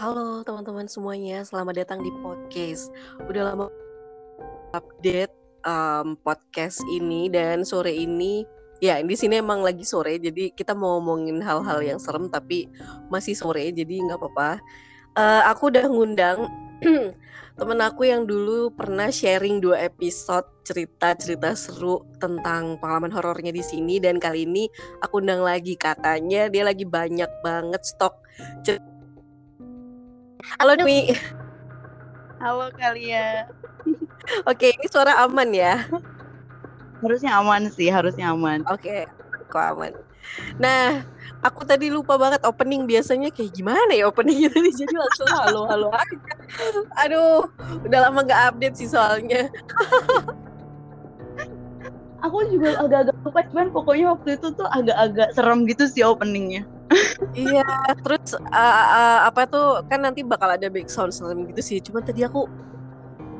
Halo teman-teman semuanya, selamat datang di podcast. Udah lama update um, podcast ini dan sore ini ya di sini emang lagi sore jadi kita mau ngomongin hal-hal yang serem tapi masih sore jadi nggak apa-apa. Uh, aku udah ngundang temen aku yang dulu pernah sharing dua episode cerita-cerita seru tentang pengalaman horornya di sini dan kali ini aku undang lagi katanya dia lagi banyak banget stok cerita Halo Dwi. Halo kalian. Oke, ini suara aman ya? Harusnya aman sih, harusnya aman. Oke, kok aman. Nah, aku tadi lupa banget opening biasanya kayak gimana ya openingnya tadi jadi langsung halo halo aja. Aduh, udah lama nggak update sih soalnya. aku juga agak-agak lupa cuman pokoknya waktu itu tuh agak-agak serem gitu sih openingnya iya terus uh, uh, apa tuh kan nanti bakal ada background serem gitu sih. Cuman tadi aku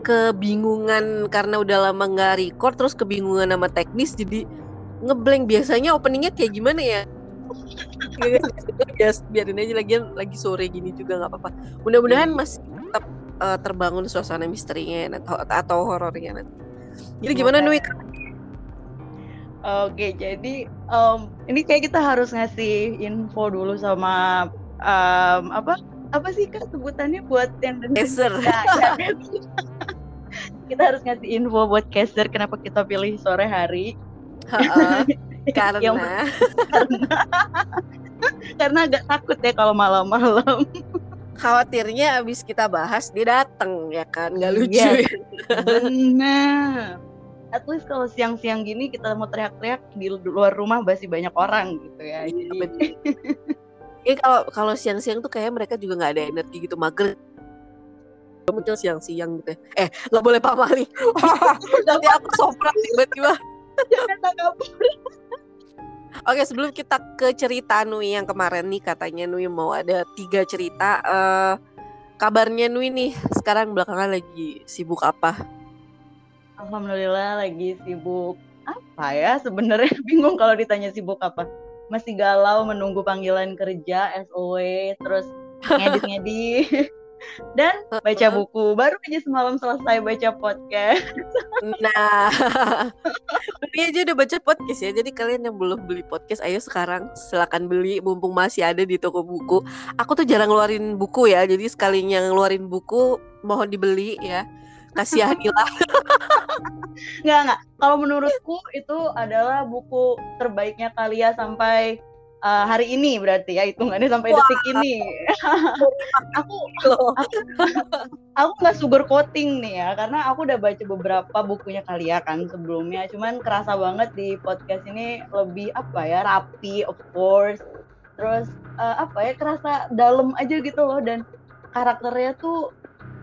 kebingungan karena udah lama nggak record terus kebingungan sama teknis jadi ngeblank. Biasanya openingnya kayak gimana ya? Ya biarin aja lagi lagi sore gini juga nggak apa-apa. Mudah-mudahan masih tetap uh, terbangun suasana misterinya atau atau horornya nanti. Jadi gimana Nui Oke, jadi um, ini kayak kita harus ngasih info dulu sama um, apa apa sih kak sebutannya buat yang caster. Ya, ya. kita harus ngasih info buat caster kenapa kita pilih sore hari. karena yang, karena karena agak takut ya kalau malam-malam. Khawatirnya abis kita bahas dia dateng ya kan, nggak lucu. Iya, benar at least kalau siang-siang gini kita mau teriak-teriak di luar rumah masih banyak orang gitu ya. Iya, Jadi Iya kalau kalau siang-siang tuh kayak mereka juga nggak ada energi gitu mager muncul siang-siang gitu ya. Eh nggak boleh pamali. Nanti aku soprak tiba-tiba. Oke sebelum kita ke cerita Nui yang kemarin nih katanya Nui mau ada tiga cerita. Uh, kabarnya Nui nih sekarang belakangan lagi sibuk apa? Alhamdulillah lagi sibuk apa ya? Sebenarnya bingung kalau ditanya sibuk apa. Masih galau menunggu panggilan kerja SOW terus ngedit-ngedit. Dan baca buku. Baru aja semalam selesai baca podcast. Nah ini aja udah baca podcast ya. Jadi kalian yang belum beli podcast ayo sekarang silakan beli. Mumpung masih ada di toko buku. Aku tuh jarang ngeluarin buku ya. Jadi sekalinya ngeluarin buku mohon dibeli ya kasihanilah. Nggak nggak. Kalau menurutku itu adalah buku terbaiknya Kalia sampai uh, hari ini berarti ya hitungannya sampai Wah. detik ini. Aku aku aku nggak sugar coating nih ya karena aku udah baca beberapa bukunya Kalia kan sebelumnya. Cuman kerasa banget di podcast ini lebih apa ya rapi of course. Terus uh, apa ya kerasa dalam aja gitu loh. Dan karakternya tuh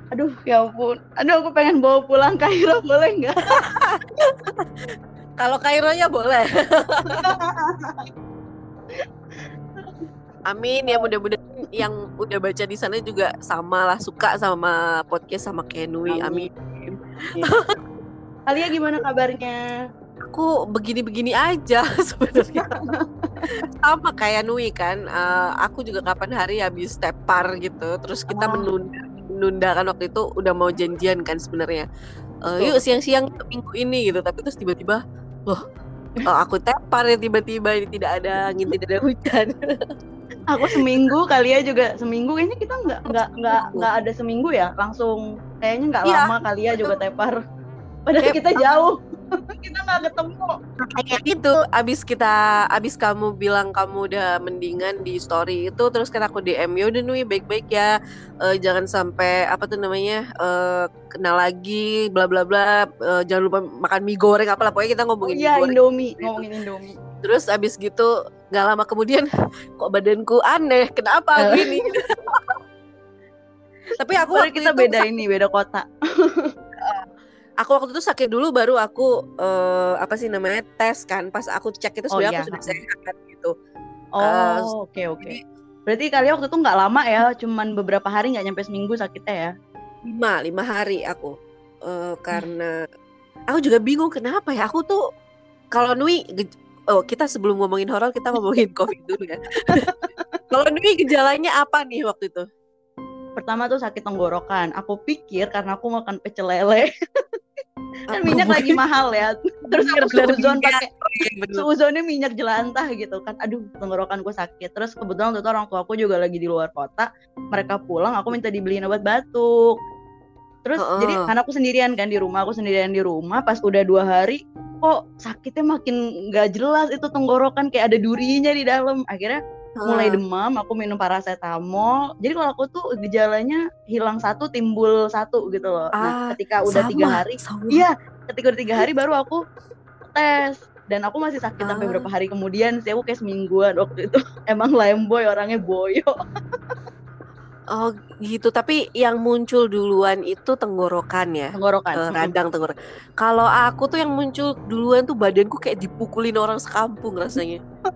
aduh ya ampun aduh aku pengen bawa pulang Kairo boleh nggak kalau Kaironya boleh Amin ya mudah-mudahan yang udah baca di sana juga sama lah suka sama podcast sama Kenui. Amin. Amin. Alia gimana kabarnya? Aku begini-begini aja sebenarnya. sama kayak Nui kan. Uh, aku juga kapan hari habis tepar gitu. Terus kita oh. menunda nunda kan waktu itu udah mau janjian kan sebenarnya. Uh, yuk siang-siang minggu ini gitu. Tapi terus tiba-tiba loh oh, aku tepar ya tiba-tiba ini tidak ada angin tidak ada hujan. Aku seminggu kali ya juga. Seminggu kayaknya kita nggak nggak nggak nggak ada seminggu ya? Langsung kayaknya nggak ya, lama kali ya juga tepar. Padahal kita jauh kita nggak ketemu. Kayak gitu. Abis kita abis kamu bilang kamu udah mendingan di story itu terus kan aku DM ya udah nih baik-baik ya. Uh, jangan sampai apa tuh namanya uh, kenal lagi bla bla bla. Uh, jangan lupa makan mie goreng apa pokoknya kita ngomongin oh, iya, Indomie. Ngomongin Indomie. Terus abis gitu nggak lama kemudian kok badanku aneh? Kenapa aku ini tapi aku waktu kita itu, beda ini beda kota aku waktu itu sakit dulu baru aku uh, apa sih namanya tes kan pas aku cek itu sebenarnya oh, iya. aku sudah sehat gitu oh eh, oke uh, oke okay, okay. berarti kalian waktu itu nggak lama ya cuman beberapa hari nggak nyampe seminggu sakitnya ya lima lima hari aku uh, karena hmm. aku juga bingung kenapa ya aku tuh kalau Nui oh kita sebelum ngomongin horor kita ngomongin covid dulu ya kalau Nui gejalanya apa nih waktu itu pertama tuh sakit tenggorokan. Aku pikir karena aku makan pecel lele. kan minyak lagi mahal ya. Terus aku suuzon pakai suuzonnya minyak jelantah gitu kan. Aduh, tenggorokanku sakit. Terus kebetulan waktu itu orang tua aku juga lagi di luar kota. Mereka pulang, aku minta dibeliin obat batuk. Terus uh -uh. jadi karena aku sendirian kan di rumah, aku sendirian di rumah. Pas udah dua hari, kok sakitnya makin nggak jelas itu tenggorokan kayak ada durinya di dalam. Akhirnya mulai demam aku minum paracetamol jadi kalau aku tuh gejalanya hilang satu timbul satu gitu loh nah, ah, nah ketika udah sama, tiga hari iya ketika udah tiga hari baru aku tes dan aku masih sakit ah. sampai beberapa hari kemudian sih aku kayak semingguan waktu itu emang lemboy orangnya boyo Oh gitu, tapi yang muncul duluan itu tenggorokan ya? Tenggorokan. Uh, radang tenggorokan. Kalau aku tuh yang muncul duluan tuh badanku kayak dipukulin orang sekampung rasanya.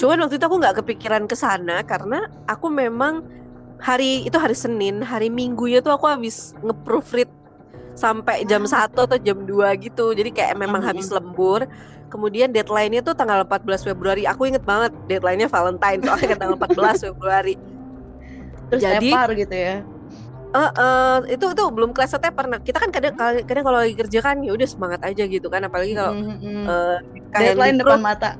Cuman waktu itu aku nggak kepikiran ke sana karena aku memang hari itu hari Senin, hari Minggunya tuh aku habis nge-proofread sampai jam ah. satu atau jam 2 gitu. Jadi kayak memang habis lembur. Kemudian deadline-nya tuh tanggal 14 Februari. Aku inget banget deadline-nya Valentine tuh akhirnya tanggal 14 Februari terus jadi tepar gitu ya Uh, uh, itu itu belum kelas tepar. Nah, kita kan kadang kadang kalau lagi kerja kan ya udah semangat aja gitu kan, apalagi kalau mm -hmm. uh, deadline depan mata.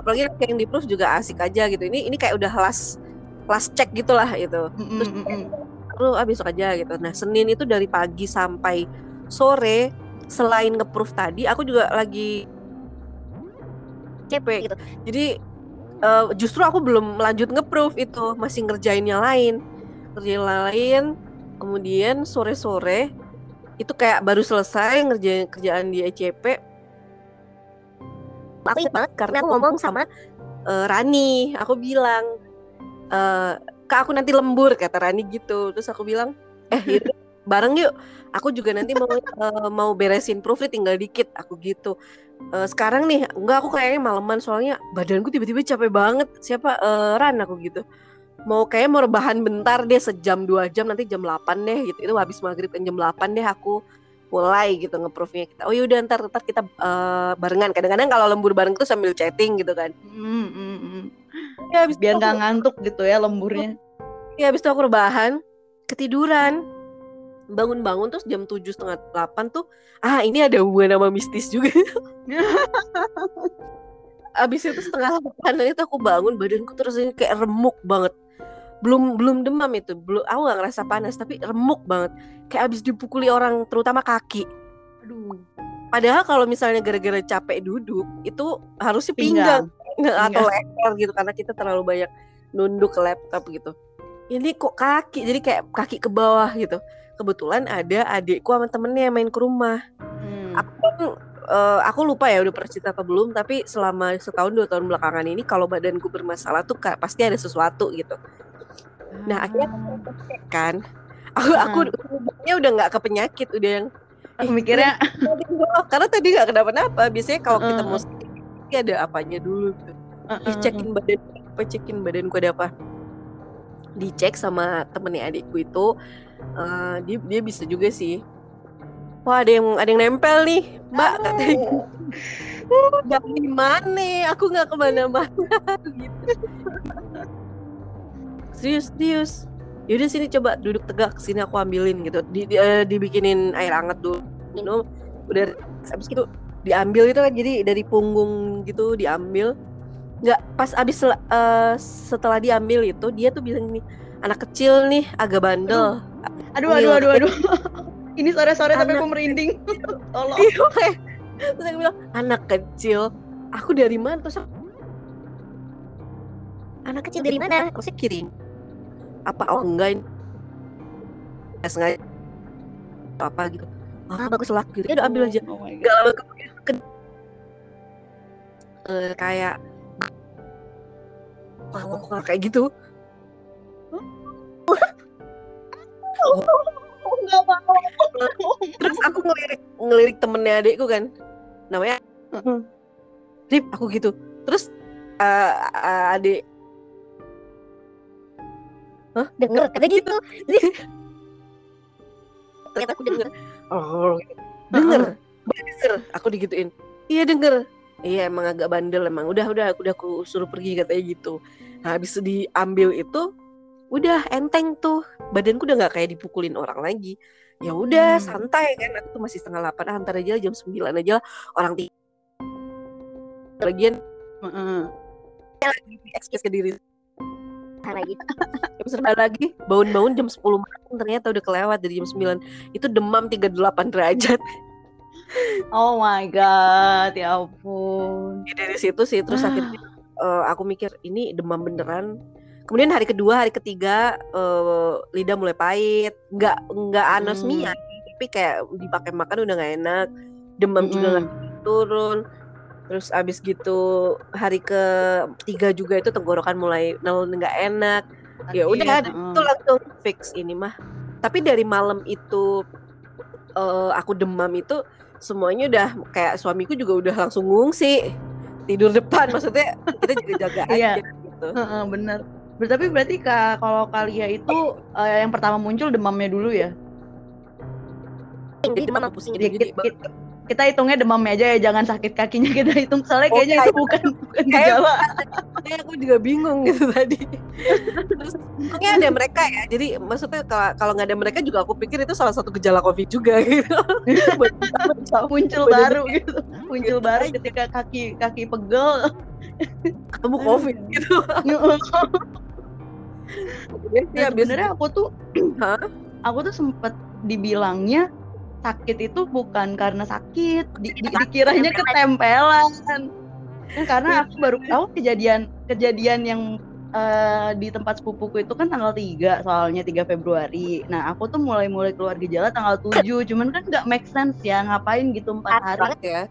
apalagi yang di proof juga asik aja gitu. Ini ini kayak udah last last check gitulah itu. Mm -hmm. Terus lu ah besok aja gitu. Nah, Senin itu dari pagi sampai sore selain nge-proof tadi, aku juga lagi CP gitu. Jadi uh, justru aku belum lanjut nge-proof itu masih ngerjain yang lain ngerjain lain kemudian sore-sore itu kayak baru selesai ngerjain kerjaan di ECP aku ingat banget karena aku ngomong sama uh, Rani. Aku bilang uh, kak aku nanti lembur kata Rani gitu. Terus aku bilang eh itu bareng yuk. Aku juga nanti mau uh, mau beresin proofread tinggal dikit aku gitu. Uh, sekarang nih enggak aku kayaknya maleman. Soalnya badanku tiba-tiba capek banget. Siapa? Uh, Ran aku gitu mau kayak mau rebahan bentar deh sejam dua jam nanti jam 8 deh gitu. Itu habis maghrib kan jam 8 deh aku mulai gitu ngeproofnya kita. Oh yaudah ntar ntar kita uh, barengan. Kadang-kadang kalau lembur bareng tuh sambil chatting gitu kan. Mm, mm, mm. ya habis biar nggak ngantuk gitu ya lemburnya. Ya habis itu aku rebahan ketiduran. Bangun-bangun terus jam tujuh setengah delapan tuh ah ini ada hubungan sama mistis juga. Abis itu setengah delapan itu aku bangun badanku terus ini kayak remuk banget belum belum demam itu. Belum aku gak ngerasa panas tapi remuk banget. Kayak abis dipukuli orang terutama kaki. Aduh. Padahal kalau misalnya gara-gara capek duduk itu harusnya pinggang, pinggang. atau leher gitu karena kita terlalu banyak nunduk ke laptop gitu. Ini kok kaki? Jadi kayak kaki ke bawah gitu. Kebetulan ada adikku sama temennya yang main ke rumah. Hmm. aku uh, aku lupa ya udah pernah cerita atau belum tapi selama setahun dua tahun belakangan ini kalau badanku bermasalah tuh kak, pasti ada sesuatu gitu nah akhirnya ah. kan. Aku aku hmm. udah nggak ke penyakit udah yang aku mikirnya karena tadi nggak kenapa-napa. Biasanya kalau kita mau sakit ada apanya dulu gitu. Uh, cekin badan apa cekin badanku ada apa? Dicek sama temennya adikku itu uh, dia dia bisa juga sih. Wah ada yang ada yang nempel nih mbak katanya dari mana? Aku nggak ke mana-mana gitu serius serius. Yaudah sini coba duduk tegak sini aku ambilin gitu. Di, di uh, dibikinin air hangat dulu. Minum udah habis itu diambil itu kan. Jadi dari punggung gitu diambil. Nggak pas abis uh, setelah diambil itu dia tuh bilang nih anak kecil nih agak bandel. Aduh aduh aduh aduh, ini sore-sore tapi aku merinding. tolong. Iya, terus aku bilang anak kecil aku dari mana? Terus anak kecil dari mana? Aku sih kirim apa oh enggak ini sengaja apa gitu. Ah bagus lah. Gitu. Ya udah ambil aja. Oh nggak lama kemudian ke, uh, kayak wah kayak gitu. Terus aku ngelirik ngelirik temennya adikku kan. Namanya Rip aku gitu. Terus uh, uh, adik Hah? denger kata gitu? ternyata aku denger. Oh denger. Denger. Aku digituin. Iya denger. Iya emang agak bandel emang. Udah udah udah aku suruh pergi katanya gitu. Nah habis diambil itu udah enteng tuh. Badanku udah nggak kayak dipukulin orang lagi. Ya udah hmm. santai kan. Aku tuh masih setengah delapan ah, antar aja jam sembilan aja lah. Orang tiga lagian uh lagi ekspres ke diri lagi jam sembilan lagi. Bangun-bangun jam sepuluh malam ternyata udah kelewat dari jam sembilan. Itu demam tiga delapan derajat. Oh my god ya ampun. Ya, dari situ sih terus akhirnya uh, aku mikir ini demam beneran. Kemudian hari kedua hari ketiga uh, lidah mulai pahit. Nggak nggak anosmia hmm. tapi kayak dipakai makan udah nggak enak. Demam hmm. juga nggak turun terus abis gitu hari ketiga juga itu tenggorokan mulai nggak enak ya udah hmm. itu langsung fix ini mah tapi dari malam itu uh, aku demam itu semuanya udah kayak suamiku juga udah langsung ngungsi tidur depan maksudnya kita jaga-jaga iya. aja gitu. Uh, bener. Tapi berarti kak kalau Kalia itu uh, yang pertama muncul demamnya dulu ya? Jadi demam pusing jadi, jadi, jadi, kita hitungnya demamnya aja ya jangan sakit kakinya kita hitung. Soalnya kayaknya oh, itu bukan bukan gejala kayak aku juga bingung gitu tadi. Terus untungnya ada mereka ya. Jadi maksudnya kalau kalau nggak ada mereka juga aku pikir itu salah satu gejala covid juga gitu. Muncul baru gitu. Muncul gitu. baru ketika kaki kaki pegel. Ketemu covid gitu. Ya, sebenarnya aku tuh aku tuh sempet dibilangnya sakit itu bukan karena sakit, di, di, dikiranya ketempelan. Nah, karena aku baru tahu kejadian kejadian yang uh, di tempat sepupuku itu kan tanggal 3 soalnya 3 Februari. Nah, aku tuh mulai-mulai keluar gejala tanggal 7, cuman kan nggak make sense ya ngapain gitu empat hari. ya.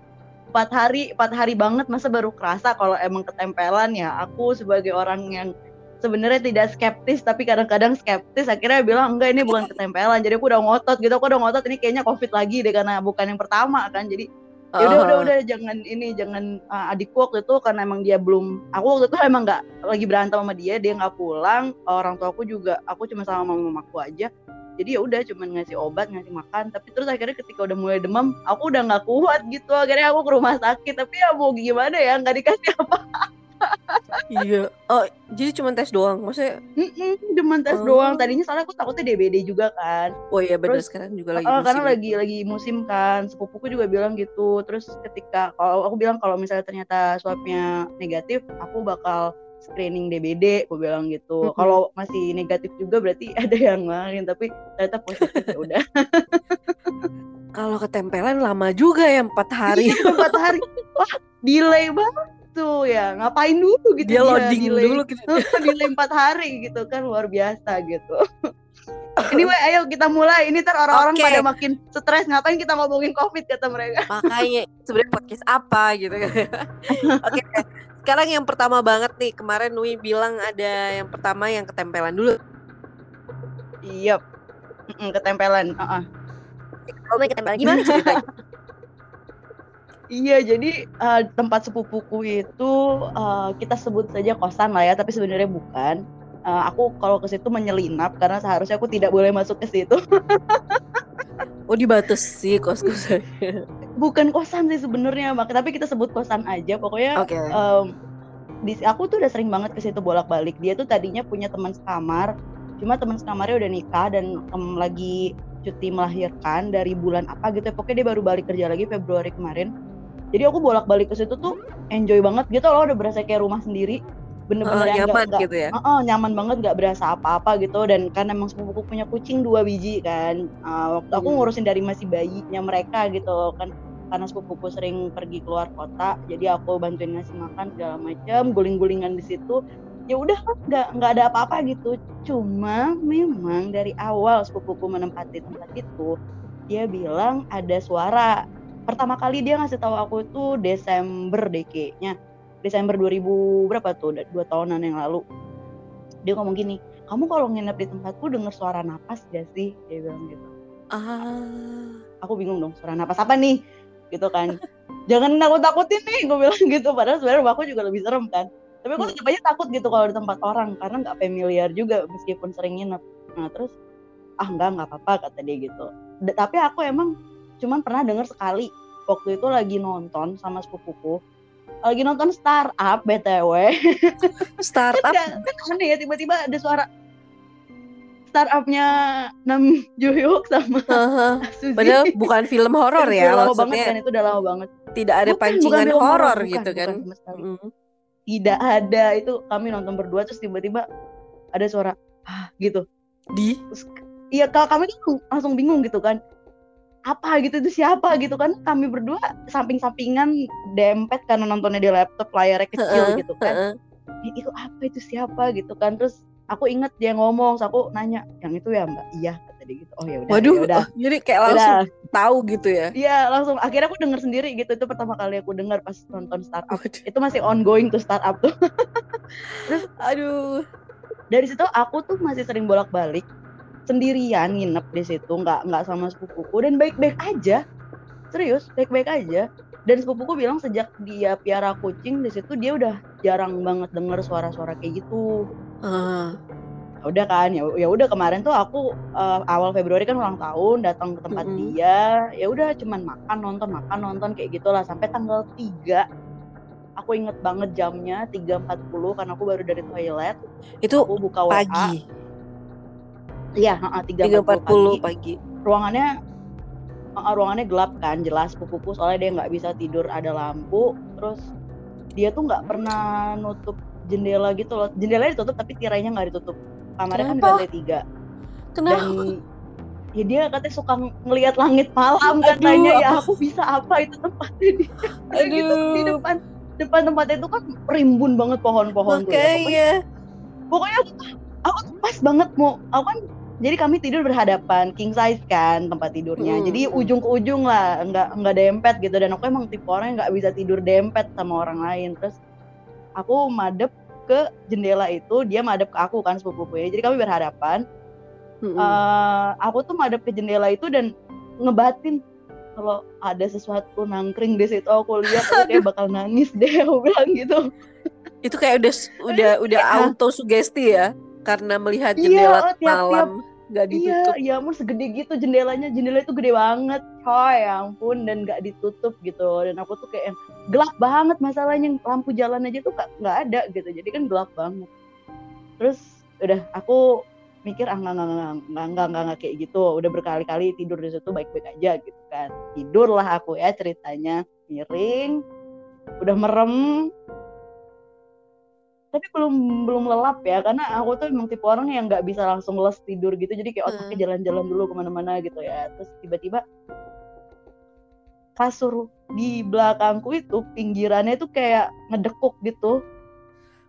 Empat hari, empat hari banget masa baru kerasa kalau emang ketempelan ya. Aku sebagai orang yang sebenarnya tidak skeptis tapi kadang-kadang skeptis. Akhirnya bilang enggak ini bukan ketempelan. Jadi aku udah ngotot gitu. Aku udah ngotot ini kayaknya covid lagi deh karena bukan yang pertama kan. Jadi ya udah udah udah jangan ini jangan uh, adikku waktu itu karena emang dia belum aku waktu itu emang nggak lagi berantem sama dia dia nggak pulang. Orang tua aku juga aku cuma sama mama mamaku aja. Jadi ya udah cuma ngasih obat ngasih makan. Tapi terus akhirnya ketika udah mulai demam aku udah nggak kuat gitu. Akhirnya aku ke rumah sakit. Tapi ya mau gimana ya? Nggak dikasih apa iya. Oh, jadi cuma tes doang. Maksudnya mm cuma tes oh. doang. Tadinya soalnya aku takutnya DBD juga kan. Oh iya benar sekarang juga lagi uh, Karena lagi lagi musim kan. Sepupuku juga bilang gitu. Terus ketika kalau aku bilang kalau misalnya ternyata swabnya negatif, aku bakal screening DBD, aku bilang gitu. Mm -hmm. Kalau masih negatif juga berarti ada yang lain, tapi ternyata positif ya udah. Kalau ketempelan lama juga ya empat hari. Iya, empat hari. Wah, delay banget gitu ya ngapain dulu gitu dia, dia loading delay, dulu gitu delay empat hari gitu kan luar biasa gitu ini anyway, ayo kita mulai. Ini ntar orang-orang okay. pada makin stres. Ngapain kita ngomongin COVID kata mereka. Makanya sebenarnya podcast apa gitu. Oke. okay. Sekarang yang pertama banget nih. Kemarin Nui bilang ada yang pertama yang ketempelan dulu. Iya. Yep. ketempelan. Uh -uh. Kalau ketempelan gimana ceritanya? Iya, jadi uh, tempat sepupuku itu uh, kita sebut saja kosan lah ya, tapi sebenarnya bukan. Uh, aku kalau ke situ menyelinap karena seharusnya aku tidak boleh masuk ke situ. oh, dibatasi kos-kosannya. Bukan kosan sih sebenarnya, tapi kita sebut kosan aja. Pokoknya okay. um, di aku tuh udah sering banget ke situ bolak-balik. Dia tuh tadinya punya teman sekamar, cuma teman sekamarnya udah nikah dan um, lagi cuti melahirkan dari bulan apa gitu. Pokoknya dia baru balik kerja lagi Februari kemarin jadi aku bolak-balik ke situ tuh enjoy banget gitu loh udah berasa kayak rumah sendiri. Bener-bener uh, nyaman gak, gitu ya? Uh, uh, nyaman banget nggak berasa apa-apa gitu. Dan kan emang sepupuku punya kucing dua biji kan. Uh, waktu aku hmm. ngurusin dari masih bayinya mereka gitu kan. Karena sepupuku sering pergi keluar kota jadi aku bantuin ngasih makan segala macam guling-gulingan di situ. Ya udah nggak nggak ada apa-apa gitu. Cuma memang dari awal sepupuku menempati tempat itu dia bilang ada suara pertama kali dia ngasih tahu aku itu Desember deh kayaknya. Desember 2000 berapa tuh? Dua tahunan yang lalu. Dia ngomong gini kamu kalau nginep di tempatku dengar suara napas gak sih? Dia bilang gitu. Ah. Aku bingung dong suara napas apa nih? Gitu kan. Jangan nakut takutin nih gue bilang gitu. Padahal sebenarnya aku juga lebih serem kan. Tapi aku tetap aja takut gitu kalau di tempat orang karena nggak familiar juga meskipun sering nginep. Nah terus ah enggak nggak apa-apa kata dia gitu. D tapi aku emang cuman pernah denger sekali waktu itu lagi nonton sama sepupuku lagi nonton startup btw startup kan aneh ya tiba-tiba ada suara startupnya Nam Juhyuk sama Aha. Suzy. Padahal bukan film horor ya, lama banget kan itu udah lama banget. tidak ada Bukan, pancingan horor bukan, gitu kan. bukan. Mm. Tidak ada itu kami nonton berdua terus tiba-tiba ada suara ah gitu. Di iya kalau kami tuh langsung bingung gitu kan. Apa gitu itu siapa gitu kan kami berdua samping-sampingan dempet karena nontonnya di laptop layarnya kecil Heeh, gitu kan. heeh. "Ih, itu apa itu siapa gitu kan terus aku inget dia ngomong terus aku nanya yang itu ya mbak iya kata dia gitu oh ya udah Waduh, ya udah oh, jadi kayak Ya langsung udah. tahu gitu ya. Iya langsung akhirnya aku denger sendiri gitu itu pertama kali aku dengar pas nonton startup Waduh. itu masih ongoing tuh startup tuh Aduh. dari situ aku tuh masih sering bolak-balik sendirian nginep di situ nggak nggak sama sepupuku. Dan baik-baik aja. Serius baik-baik aja. Dan sepupuku bilang sejak dia piara kucing di situ dia udah jarang banget denger suara-suara kayak gitu. Ya udah kan ya ya udah kemarin tuh aku eh, awal Februari kan ulang tahun datang ke tempat Mm-mm. dia. Ya udah cuman makan nonton makan nonton kayak gitulah. Sampai tanggal 3 aku inget banget jamnya 3.40 karena aku baru dari toilet. Itu aku buka WA pagi, iya heeh, 3.40 3.40 pagi pagi. ruangannya eh, ruangannya gelap kan jelas pupuku soalnya dia nggak bisa tidur ada lampu terus dia tuh nggak pernah nutup jendela gitu loh jendelanya ditutup tapi tirainya nggak ditutup kamarnya kan di lantai tiga Kenapa? dan ya dia katanya suka ng- ngelihat langit malam Aduh, katanya ya aku- bisa apa itu tempatnya di gitu di depan depan tempatnya itu kan rimbun banget pohon-pohon tuh ya. pokoknya, Makanya. pokoknya aku, aku tuh pas banget mau aku kan jadi kami tidur berhadapan king size kan tempat tidurnya. Hmm, jadi hmm. ujung ke ujung lah nggak nggak dempet gitu. Dan aku emang tipe orang yang nggak bisa tidur dempet sama orang lain. Terus aku madep ke jendela itu dia madep ke aku kan sepupuku ya jadi kami berhadapan. Mm-mm. eh aku tuh madep ke jendela itu dan ngebatin kalau ada sesuatu nangkring di situ aku lihat aku kayak bakal nangis deh aku bilang gitu. Itu kayak udah udah udah Iya. auto sugesti ya karena melihat Iya, jendela oh, tiap-tiap- malam nggak iya ditutup. ya ampun segede gitu jendelanya. Jendela itu gede banget coy ya ampun dan gak ditutup gitu. Dan aku tuh kayak gelap banget masalahnya. Lampu jalan aja tuh nggak- nggak ada gitu. Jadi kan gelap banget. Terus udah aku mikir ah nggak nggak nggak nggak nggak nggak nggak kayak gitu. Udah berkali-kali tidur di situ baik-baik aja gitu kan. Tidurlah aku ya ceritanya. Miring udah merem tapi belum belum lelap ya karena aku tuh emang tipe orang yang nggak bisa langsung les tidur gitu. Jadi kayak otaknya Hmm. jalan-jalan dulu ke mana-mana gitu ya. Terus tiba-tiba kasur di belakangku itu pinggirannya tuh kayak ngedekuk gitu.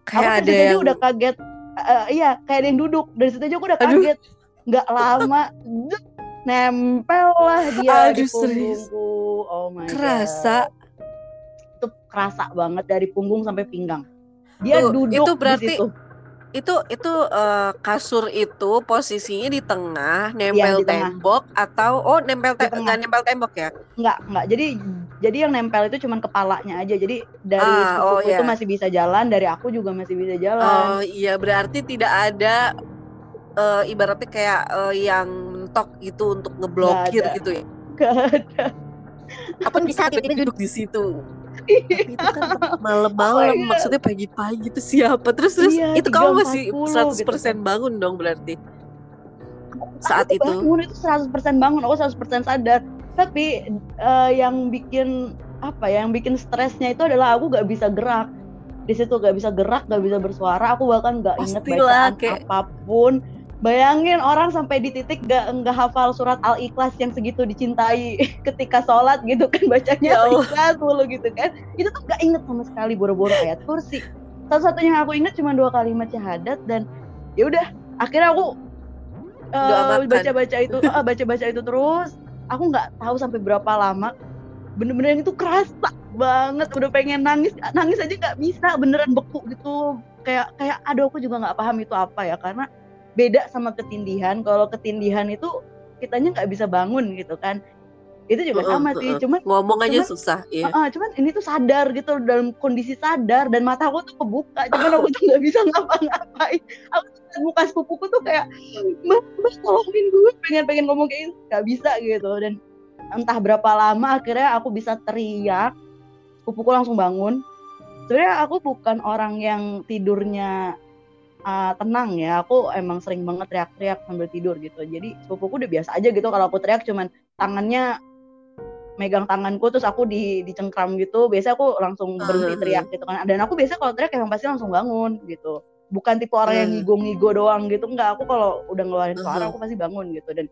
Kayak aku ada yang udah kaget. Eh, iya kayak ada yang duduk. Dari situ aja aku udah kaget. Nggak lama nempel lah dia di Aduh, serius. punggungku. Oh my kerasa. god. Itu kerasa banget dari punggung sampai pinggang dia Tuh, duduk itu berarti di situ. Itu itu eh, kasur itu posisinya di tengah, nempel Iya, di tengah. tembok atau oh nempel te- Di tengah. nggak nempel tembok ya? nggak nggak jadi jadi yang nempel itu cuman kepalanya aja jadi dari Ah, oh, itu iya. masih bisa jalan dari aku juga masih bisa jalan Oh iya berarti tidak ada eh, ibaratnya kayak eh, yang mentok gitu untuk ngeblokir gitu ya. Nggak ada. Apa bisa tiba-tiba duduk di situ? Itu kan malam-malam Oh, iya. maksudnya pagi-pagi itu siapa? Terus terus Iya, itu kamu masih 3.40 100% gitu bangun dong berarti saat aku itu. bangun itu 100% bangun aku 100% sadar tapi eh, yang bikin apa ya yang bikin stresnya itu adalah aku gak bisa gerak di situ gak bisa gerak gak bisa bersuara aku bahkan gak inget Pastilah, bacaan kayak- apa pun bayangin orang sampai di titik gak nggak hafal surat al ikhlas yang segitu dicintai ketika sholat gitu kan bacanya Ya al Allah. ikhlas mulu gitu kan. Itu tuh gak inget sama sekali boro-boro ayat kursi. Satu-satunya yang aku inget cuma dua kalimat syahadat dan ya udah akhirnya aku eh, makan. baca-baca itu ah, baca-baca itu terus. Aku nggak tahu sampai berapa lama bener-bener yang itu kerasa banget. Udah pengen nangis nangis aja nggak bisa beneran beku gitu. Kayak kayak aduh aku juga nggak paham itu apa ya karena beda sama ketindihan. Kalau ketindihan itu kitanya nggak bisa bangun gitu kan. Itu juga sama sih cuman Ngomong aja cuman- susah ya. Heeh, cuman ini tuh sadar gitu dalam kondisi sadar dan mata aku tuh kebuka cuman aku tuh nggak bisa ngapa-ngapain. Aku tuh muka sepupuku tuh kayak mbak mbak tolongin gue pengen pengen ngomong kayak ini nggak bisa gitu. Dan entah berapa lama akhirnya aku bisa teriak sepupuku langsung bangun. Sebenarnya aku bukan orang yang tidurnya uh, tenang ya aku emang sering banget teriak-teriak sambil tidur gitu. Jadi sepupuku udah biasa aja gitu kalau aku teriak cuman tangannya megang tanganku terus aku di dicengkram gitu biasa aku langsung berhenti Ah, teriak gitu kan. Dan aku biasa kalau teriak emang pasti langsung bangun gitu. Bukan tipe orang yang Hmm. ngigo-ngigo doang gitu enggak. Aku kalau udah ngeluarin suara Mhm. aku pasti bangun gitu. Dan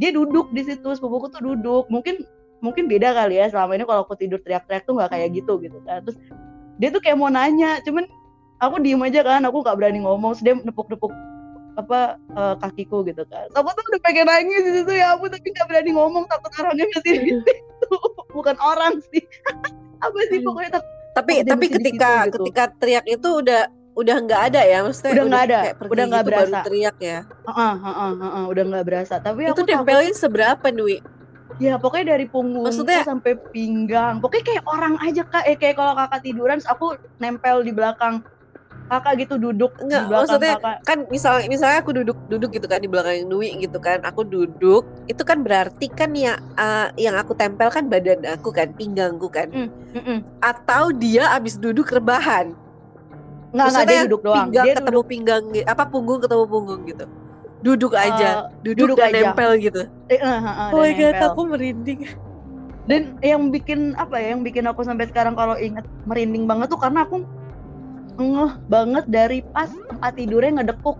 dia duduk di situ sepupuku tuh duduk. Mungkin mungkin beda kali ya selama ini kalau aku tidur teriak-teriak tuh nggak kayak gitu gitu kan. Terus dia tuh kayak mau nanya cuman aku diem aja kan aku nggak berani ngomong dia nepuk-nepuk apa eh, kakiku gitu kan aku tuh udah pengen nangis di situ ya aku tapi nggak berani ngomong takut orangnya masih di situ bukan orang sih apa sih pokoknya takut Tapi tapi ketika situ, gitu. ketika teriak itu udah udah nggak ada ya maksudnya Udah nggak ada, udah nggak gitu baru berasa. teriak ya. Heeh, heeh, heeh, udah nggak berasa tapi Itu aku takut seberapa Dwi? Ya pokoknya dari punggung Maksudnya- sampai pinggang. Pokoknya kayak orang aja kak. Eh kayak kalau kakak tiduran, aku nempel di belakang kakak gitu duduk Enggak, di belakang maksudnya kakak. kan misalnya misalnya aku duduk duduk gitu kan di belakang Dwi gitu kan aku duduk itu kan berarti kan ya eh, yang aku tempel kan badan aku kan pinggangku kan Mm-mm. atau dia abis duduk rebahan Nggak nggak dia duduk doang. pinggang Dia ketemu duduk. pinggang apa punggung ketemu punggung gitu duduk aja eh, duduk, duduk dan aja. nempel gitu eh, eh, eh, eh, oh my god nempel. aku merinding Dan yang bikin apa ya? Yang bikin aku sampai sekarang kalau inget merinding banget tuh karena aku ngeh banget dari pas tempat tidurnya ngedekuk.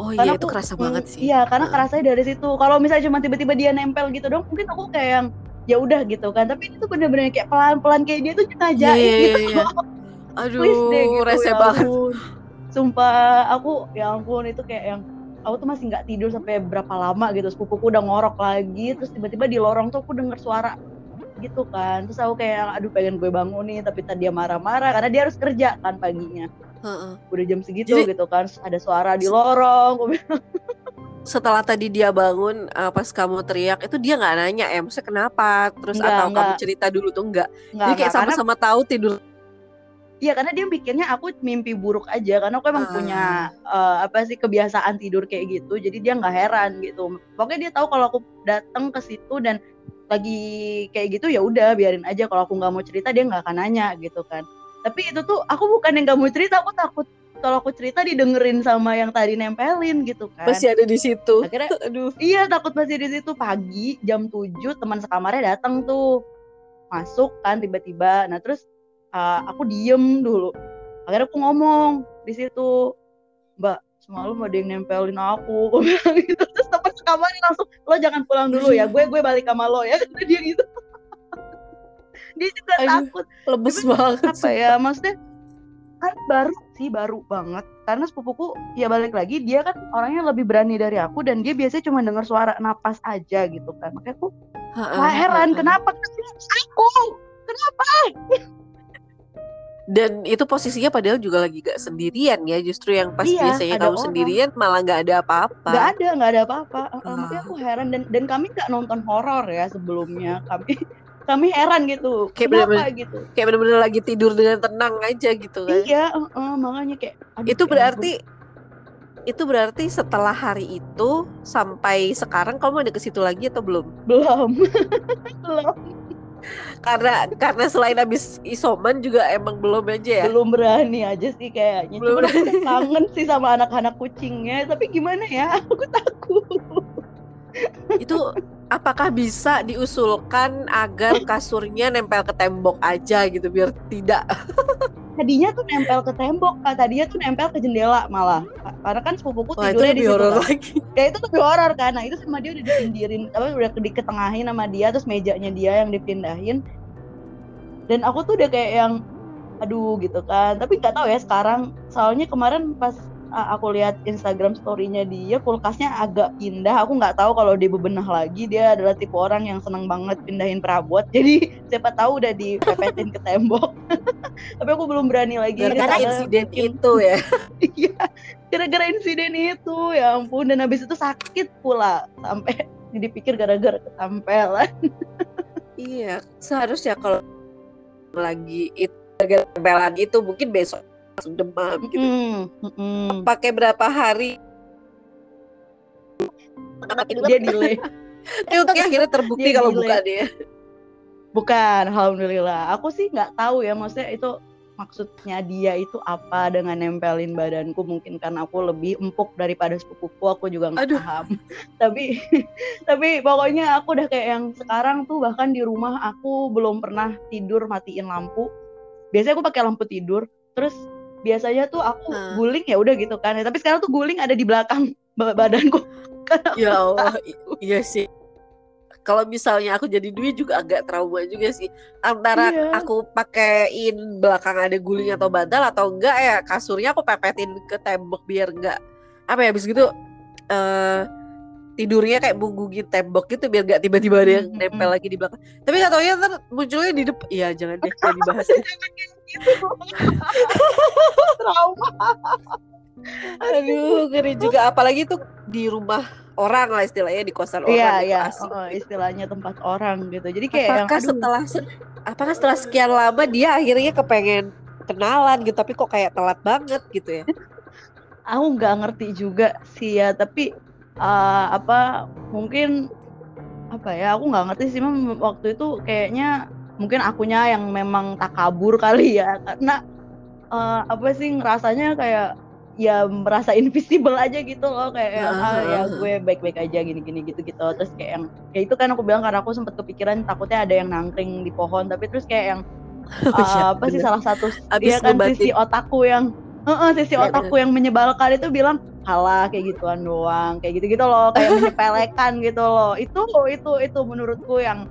oh Karena iya itu aku- kerasa mm, banget sih Iya, karena kerasanya dari situ. Kalau misalnya cuma tiba-tiba dia nempel gitu dong, mungkin aku kayak yang ya udah gitu kan. Tapi itu bener-bener kayak pelan-pelan kayak dia tuh Iya, ngajain iya, gitu. iya, iya. aduh Please deh gitu, rese ya banget ampun. Sumpah, aku ya ampun itu kayak yang aku tuh masih nggak tidur sampai berapa lama gitu. Sepupuku udah ngorok lagi, terus tiba-tiba di lorong tuh aku denger suara gitu kan. Terus aku kayak aduh pengen gue bangun nih, tapi tadi dia marah-marah karena dia harus kerja kan paginya. Heeh. Udah jam segitu Jadi- gitu kan, ada suara di lorong. Gue bilang, setelah tadi dia bangun eh, pas kamu teriak itu dia nggak nanya ya maksudnya kenapa terus Enggak, atau kamu enggak. cerita dulu tuh enggak Nggak, jadi kayak sama-sama tahu tidur Iya karena dia mikirnya aku mimpi buruk aja karena aku emang Ah. punya eh, apa sih kebiasaan tidur kayak gitu jadi dia nggak heran gitu. Pokoknya dia tahu kalau aku datang ke situ dan lagi kayak gitu ya udah biarin aja. Kalau aku nggak mau cerita dia nggak akan nanya gitu kan. Tapi itu tuh aku bukan yang nggak mau cerita aku takut kalau aku cerita didengerin sama yang tadi nempelin gitu kan. Masih ada di situ. Akhirnya aduh. Iya takut masih di situ. Pagi jam 7 teman sekamarnya datang tuh. Masuk kan tiba-tiba. Nah terus uh, aku diem dulu. Akhirnya aku ngomong di situ mbak semalam ada yang nempelin aku. Aku bilang gitu. Terus teman sekamarnya langsung lo jangan pulang dulu ya gue gue balik sama lo ya. Kata dia gitu. Dia juga Aduh, takut. lemes Tapi banget apa ya maksudnya kan baru sih baru banget. Karena sepupuku ya balik lagi dia kan orangnya lebih berani dari aku dan dia biasanya cuma dengar suara napas aja gitu kan. Makanya aku wah heran heeh. kenapa aku? Kenapa dan itu posisinya padahal juga lagi gak sendirian ya justru yang pas Iya, biasanya kamu orang. sendirian malah nggak ada apa-apa. Nggak ada nggak ada apa-apa. Uh, uh, makanya aku heran. Dan dan kami nggak nonton horor ya sebelumnya. Kami kami heran gitu. Kayak kenapa bener-bener- gitu? kayak bener-bener lagi tidur dengan tenang aja gitu kan. Iya uh, uh, makanya kayak aduh, itu berarti itu berarti setelah hari itu sampai sekarang kamu ada ke situ lagi atau belum? Belum. Belum karena karena selain habis isoman juga emang belum aja ya? Belum berani aja sih kayaknya. Belum cuma aku kangen sih sama anak-anak kucingnya. Tapi gimana ya? Aku takut. Itu apakah bisa diusulkan agar kasurnya nempel ke tembok aja gitu biar tidak tadinya tuh nempel ke tembok kak. Tadinya tuh nempel ke jendela malah. Karena kan sepupuku wah tidurnya di situ lagi. Ya itu lebih horor kan nah itu sama dia udah dipinggirin apa udah diketengahin sama dia terus mejanya dia yang dipindahin. Dan aku tuh udah kayak yang aduh gitu kan. Tapi nggak tahu ya sekarang. Soalnya kemarin pas aku lihat Instagram story-nya dia kulkasnya agak pindah. Aku nggak tahu kalau dia bebenah lagi. Dia adalah tipe orang yang seneng banget pindahin perabot. Jadi siapa tahu udah dipepetin ke tembok. Tapi aku belum berani lagi. Gara-gara Karena insiden itu ya. Iya, gara-gara insiden itu. Ya ampun dan habis itu sakit pula. Sampai dipikir gara-gara ketampelan. iya seharusnya kalau lagi itu gara-gara itu mungkin besok demam gitu Mm, mm-mm. pakai berapa hari Dia delay. itu akhirnya terbukti Dia kalau delay. bukan ya Bukan, alhamdulillah. Aku sih nggak tahu ya, maksudnya itu maksudnya dia itu apa dengan nempelin badanku mungkin karena aku lebih empuk daripada sepupuku aku juga nggak paham tapi tapi pokoknya aku udah kayak yang sekarang tuh bahkan di rumah aku belum pernah tidur matiin lampu biasanya aku pakai lampu tidur terus biasanya tuh aku hmm. guling ya udah gitu kan tapi sekarang tuh guling ada di belakang badanku ya Allah iya sih kalau misalnya aku jadi duit juga agak trauma juga sih antara iya. aku pakein belakang ada guling atau bantal atau enggak ya kasurnya aku pepetin ke tembok biar enggak apa ya habis gitu uh, tidurnya kayak menggugit tembok gitu biar gak tiba-tiba ada yang nempel lagi di belakang. Tapi gak tau ya ntar munculnya di depan. Iya jangan deh jangan dibahas. Trauma. Aduh ngeri juga. Apalagi tuh di rumah orang lah istilahnya di kosan orang iya. iya oh, istilahnya tempat orang gitu. Jadi kayak apakah yang, setelah apakah setelah sekian lama dia akhirnya kepengen kenalan gitu tapi kok kayak telat banget gitu ya? Aku nggak ngerti juga sih ya tapi uh, apa mungkin apa ya aku nggak ngerti sih memang waktu itu kayaknya mungkin akunya yang memang tak kabur kali ya. Karena uh, apa sih ngerasanya kayak ya merasa invisible aja gitu loh. Kayak uh, ah, ya gue baik-baik aja gini-gini gitu-gitu. Terus kayak yang kayak itu kan aku bilang karena aku sempat kepikiran takutnya ada yang nangkring di pohon. Tapi terus kayak yang uh, ya, apa bener. sih salah satu dia kan sisi otakku yang uh, uh, sisi ya, otakku yang menyebalkan itu bilang halah kayak gituan doang. Kayak gitu-gitu loh kayak menyepelekan gitu loh. Itu itu itu menurutku yang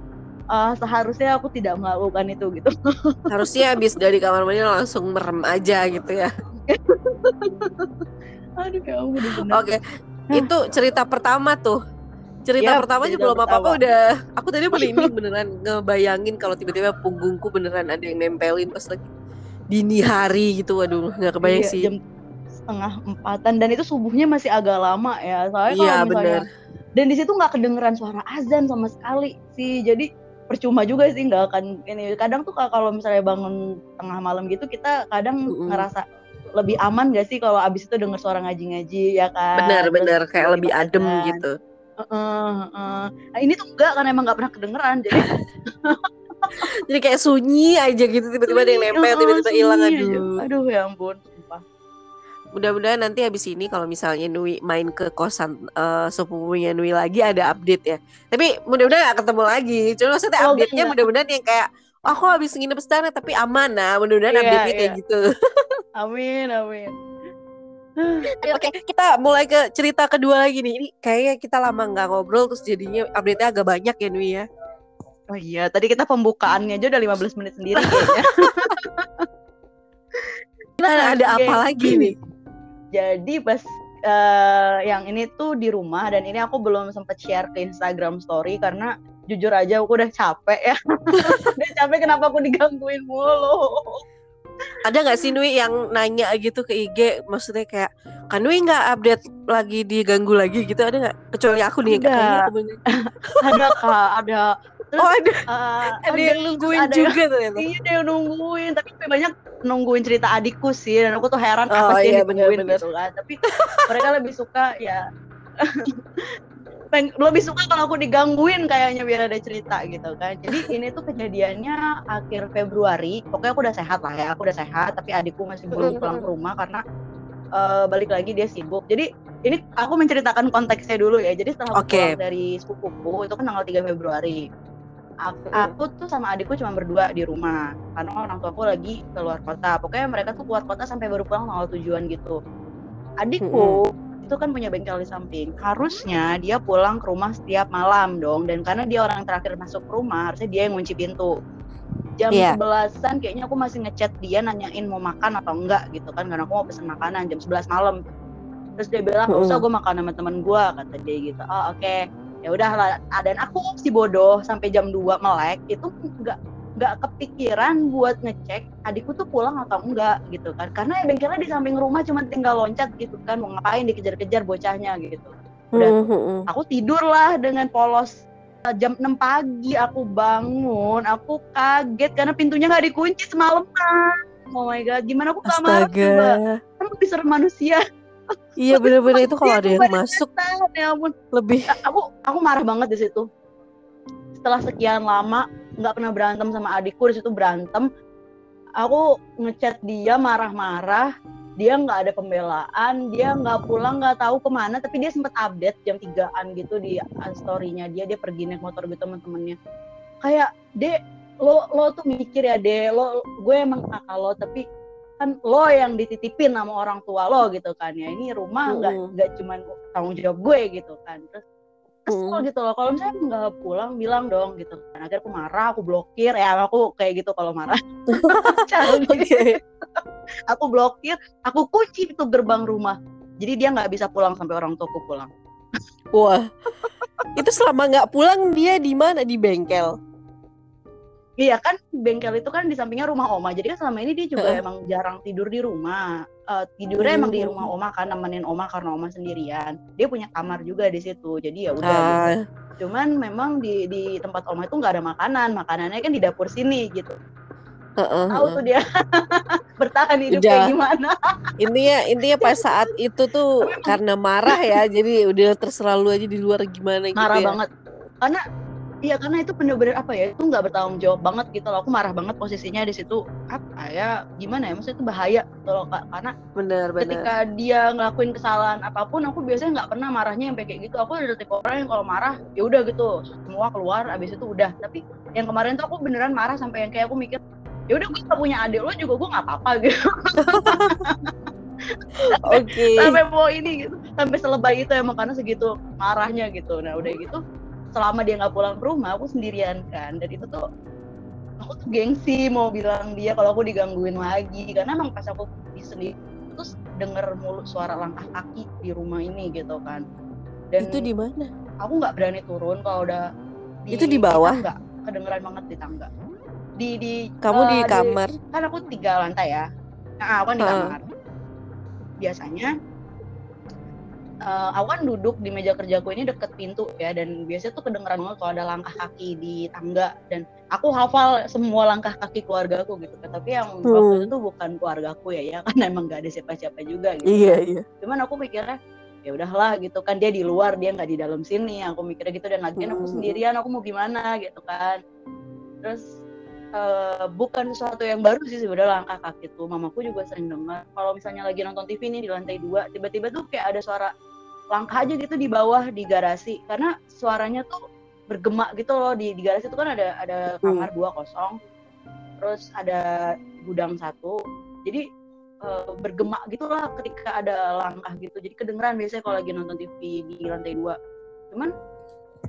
uh, seharusnya aku tidak melakukan itu gitu harusnya habis dari kamar mandi langsung merem aja gitu ya Aduh ya ampun Oke, okay. itu cerita pertama tuh. Cerita yep, belum juga belum apa-apa udah aku tadi merinding beneran ngebayangin kalau tiba-tiba punggungku beneran ada yang nempelin pas lagi dini hari gitu. Waduh, nggak kebayang iya, sih. Jam setengah empatan dan itu subuhnya masih agak lama ya. Soalnya iya, kalau misalnya bener. dan di situ nggak kedengeran suara azan sama sekali sih. Jadi percuma juga sih nggak akan ini kadang tuh kalau misalnya bangun tengah malam gitu kita kadang mm -hmm. ngerasa lebih aman gak sih kalau abis itu denger suara ngaji-ngaji ya kan? Bener kayak lebih adem kan. gitu. Uh, uh, uh. Nah, ini tuh enggak karena emang nggak pernah kedengeran jadi. jadi kayak sunyi aja gitu tiba-tiba ada yang nempel tiba-tiba hilang aduh. Aja. Aduh ya ampun. Mudah-mudahan nanti habis ini kalau misalnya Nui main ke kosan uh, sepupunya Nui lagi ada update ya. Tapi mudah-mudahan gak ketemu lagi. Cuma maksudnya oh, update-nya mudah-mudahan yang kayak aku oh, habis nginep sana tapi aman nah mudah-mudahan yeah, update-nya yeah. kayak gitu. Amin, amin. Oke, okay, kita mulai ke cerita kedua lagi nih. Ini kayaknya kita lama nggak ngobrol, terus jadinya update-nya agak banyak ya, Nui ya. Oh iya, tadi kita pembukaannya aja udah 15 menit sendiri kayaknya. nah, ada apa lagi nih? Jadi pas uh, yang ini tuh di rumah dan ini aku belum sempat share ke Instagram story karena jujur aja aku udah capek ya. udah capek kenapa aku digangguin mulu? Ada nggak sih Nui yang nanya gitu ke IG maksudnya kayak kan Nui nggak update lagi diganggu lagi gitu ada nggak? Kecuali aku nih ada. aku ada kak ada. Terus, oh ada. Uh, ada yang nungguin ada juga tuh ya iya ada yang nungguin tapi banyak nungguin cerita adikku sih dan aku tuh heran oh, apa sih iya, yang nungguin gitu kan. Tapi mereka lebih suka ya lebih suka kalau aku digangguin kayaknya biar ada cerita gitu kan. Jadi ini tuh kejadiannya akhir Februari pokoknya aku udah sehat lah ya aku udah sehat tapi adikku masih belum pulang ke rumah karena uh, balik lagi dia sibuk. Jadi ini aku menceritakan konteksnya dulu ya. Jadi setelah okay. pulang dari sepupuku itu kan tanggal 3 Februari aku, aku tuh sama adikku cuma berdua di rumah karena orang tua aku lagi keluar kota pokoknya mereka tuh keluar kota sampai baru pulang tanggal tujuan gitu adikku itu kan punya bengkel di samping. Harusnya dia pulang ke rumah setiap malam dong. Dan karena dia orang terakhir masuk ke rumah, harusnya dia yang ngunci pintu. Jam yeah. sebelasan kayaknya aku masih ngechat dia nanyain mau makan atau enggak gitu kan. Karena aku mau pesen makanan jam 11 malam. Terus dia bilang, usah gue makan sama temen gue kata dia gitu. Oh oke. Okay. Ya udahlah. Dan aku si bodoh sampai jam 2 melek itu enggak nggak kepikiran buat ngecek adikku tuh pulang atau enggak gitu kan. Karena ya bengkelnya di samping rumah cuma tinggal loncat gitu kan mau ngapain dikejar-kejar bocahnya gitu. Udah mm -hmm. aku tidur lah dengan polos jam 6 pagi aku bangun aku kaget karena pintunya nggak dikunci semalaman. Oh my god gimana aku kamar coba. Kan serem manusia iya bener-bener itu kalau ada yang masuk ya ampun. lebih aku aku marah banget di situ. Setelah sekian lama nggak pernah berantem sama adikku di situ berantem. Aku ngechat dia marah-marah. Dia nggak ada pembelaan dia nggak pulang nggak tahu ke mana. Tapi dia sempat update jam 3an gitu di storynya dia. Dia pergi naik motor gitu temen-temennya kayak dek lo lo tuh mikir ya dek. Lo gue emang kakak lo tapi kan lo yang dititipin sama orang tua lo gitu kan ya. Ini rumah nggak mm. nggak cuman tanggung jawab gue gitu kan. Terus kesel mm. gitu loh kalau misalnya nggak pulang bilang dong gitu. Kan akhirnya aku marah aku blokir ya aku kayak gitu kalau marah. Okay. aku blokir aku kunci itu gerbang rumah. Jadi dia nggak bisa pulang sampai orang tuaku pulang. Wah. Itu selama nggak pulang dia di mana? Di bengkel Iya kan bengkel itu kan di sampingnya rumah oma. Jadi kan selama ini dia juga uh. emang jarang tidur di rumah. Uh, tidurnya uh. emang di hmm. rumah oma kan nemenin oma karena oma sendirian. Dia punya kamar juga di situ. Jadi ya udah. Uh. Gitu. Cuman memang di di tempat oma itu nggak ada makanan. Makanannya kan di dapur sini gitu. Uh, uh, Tahu tuh dia bertahan hidup udah. kayak gimana. intinya intinya pas saat itu tuh karena marah ya. jadi udah terserah lu aja di luar gimana gitu. Marah ya. banget. Karena Iya karena itu bener-bener apa ya itu nggak bertanggung jawab banget gitu loh. Aku marah banget posisinya di situ apa ya gimana ya maksudnya itu bahaya gitu loh kak karena bener, bener. ketika dia ngelakuin kesalahan apa pun aku biasanya nggak pernah marahnya yang kayak gitu. Aku ada tipe orang yang kalau marah ya udah gitu semua keluar abis itu udah. Tapi yang kemarin tuh aku beneran marah sampai yang kayak aku mikir ya udah gue gak punya adik lo juga gue nggak apa-apa gitu. Oke. Okay. Sampai mau ini gitu, sampai selebay itu emang karena segitu marahnya gitu. Nah udah gitu selama dia nggak pulang ke rumah aku sendirian kan. Dan itu tuh aku tuh gengsi mau bilang dia kalau aku digangguin lagi. Karena emang pas aku di sendiri terus denger mulut suara langkah kaki di rumah ini gitu kan. Dan itu di mana? aku nggak berani turun kalau udah di, itu di bawah? nggak kedengeran banget di tangga. Di di kamu uh, di kamar? di, kan aku tiga lantai ya. Nah aku kan di uh. kamar. Biasanya uh, aku kan duduk di meja kerjaku ini deket pintu ya dan biasanya tuh kedengeran banget kalau ada langkah kaki di tangga dan aku hafal semua langkah kaki keluarga aku gitu. Tapi yang hmm. waktu itu bukan keluargaku ya ya kan emang gak ada siapa-siapa juga gitu. Iya iya. Cuman aku pikirnya ya udahlah gitu kan dia di luar dia nggak di dalam sini aku mikirnya gitu dan lagi hmm. aku sendirian aku mau gimana? gitu kan. Terus Uh, bukan sesuatu yang baru sih sebenarnya langkah kaki tuh. Mamaku juga sering dengar kalau misalnya lagi nonton TV nih di lantai dua tiba-tiba tuh kayak ada suara langkah aja gitu di bawah di garasi. Karena suaranya tuh bergema gitu loh di, di garasi itu kan ada ada hmm. kamar dua kosong terus ada gudang satu. Jadi uh, bergema gitulah ketika ada langkah gitu. Jadi kedengeran biasanya kalau lagi nonton TV di lantai dua. Cuman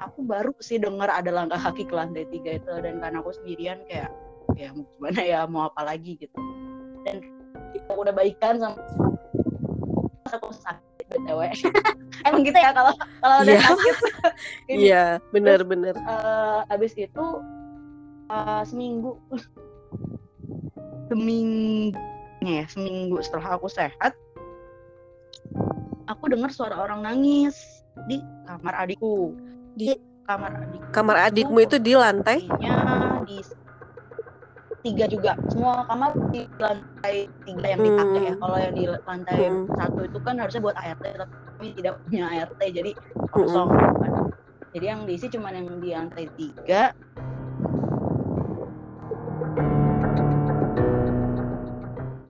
aku baru sih dengar ada langkah kaki ke lantai tiga itu dan karena aku sendirian kayak ya mau gimana ya mau apa lagi gitu. Dan aku udah baikan sama aku sakit btw emang gitu ya kalau kalau udah yeah. sakit. Iya yeah, benar benar. uh, abis itu uh, seminggu. Seminggu ya seminggu setelah aku sehat aku dengar suara orang nangis di kamar adikku di kamar adik kamar adikmu itu di lantai? Di tiga juga. Semua kamar di lantai tiga yang dipakai ya. Hmm. kalau yang di lantai hmm. satu itu kan harusnya buat ART tapi tidak punya ART jadi kosong. Hmm. jadi yang diisi cuma yang di lantai tiga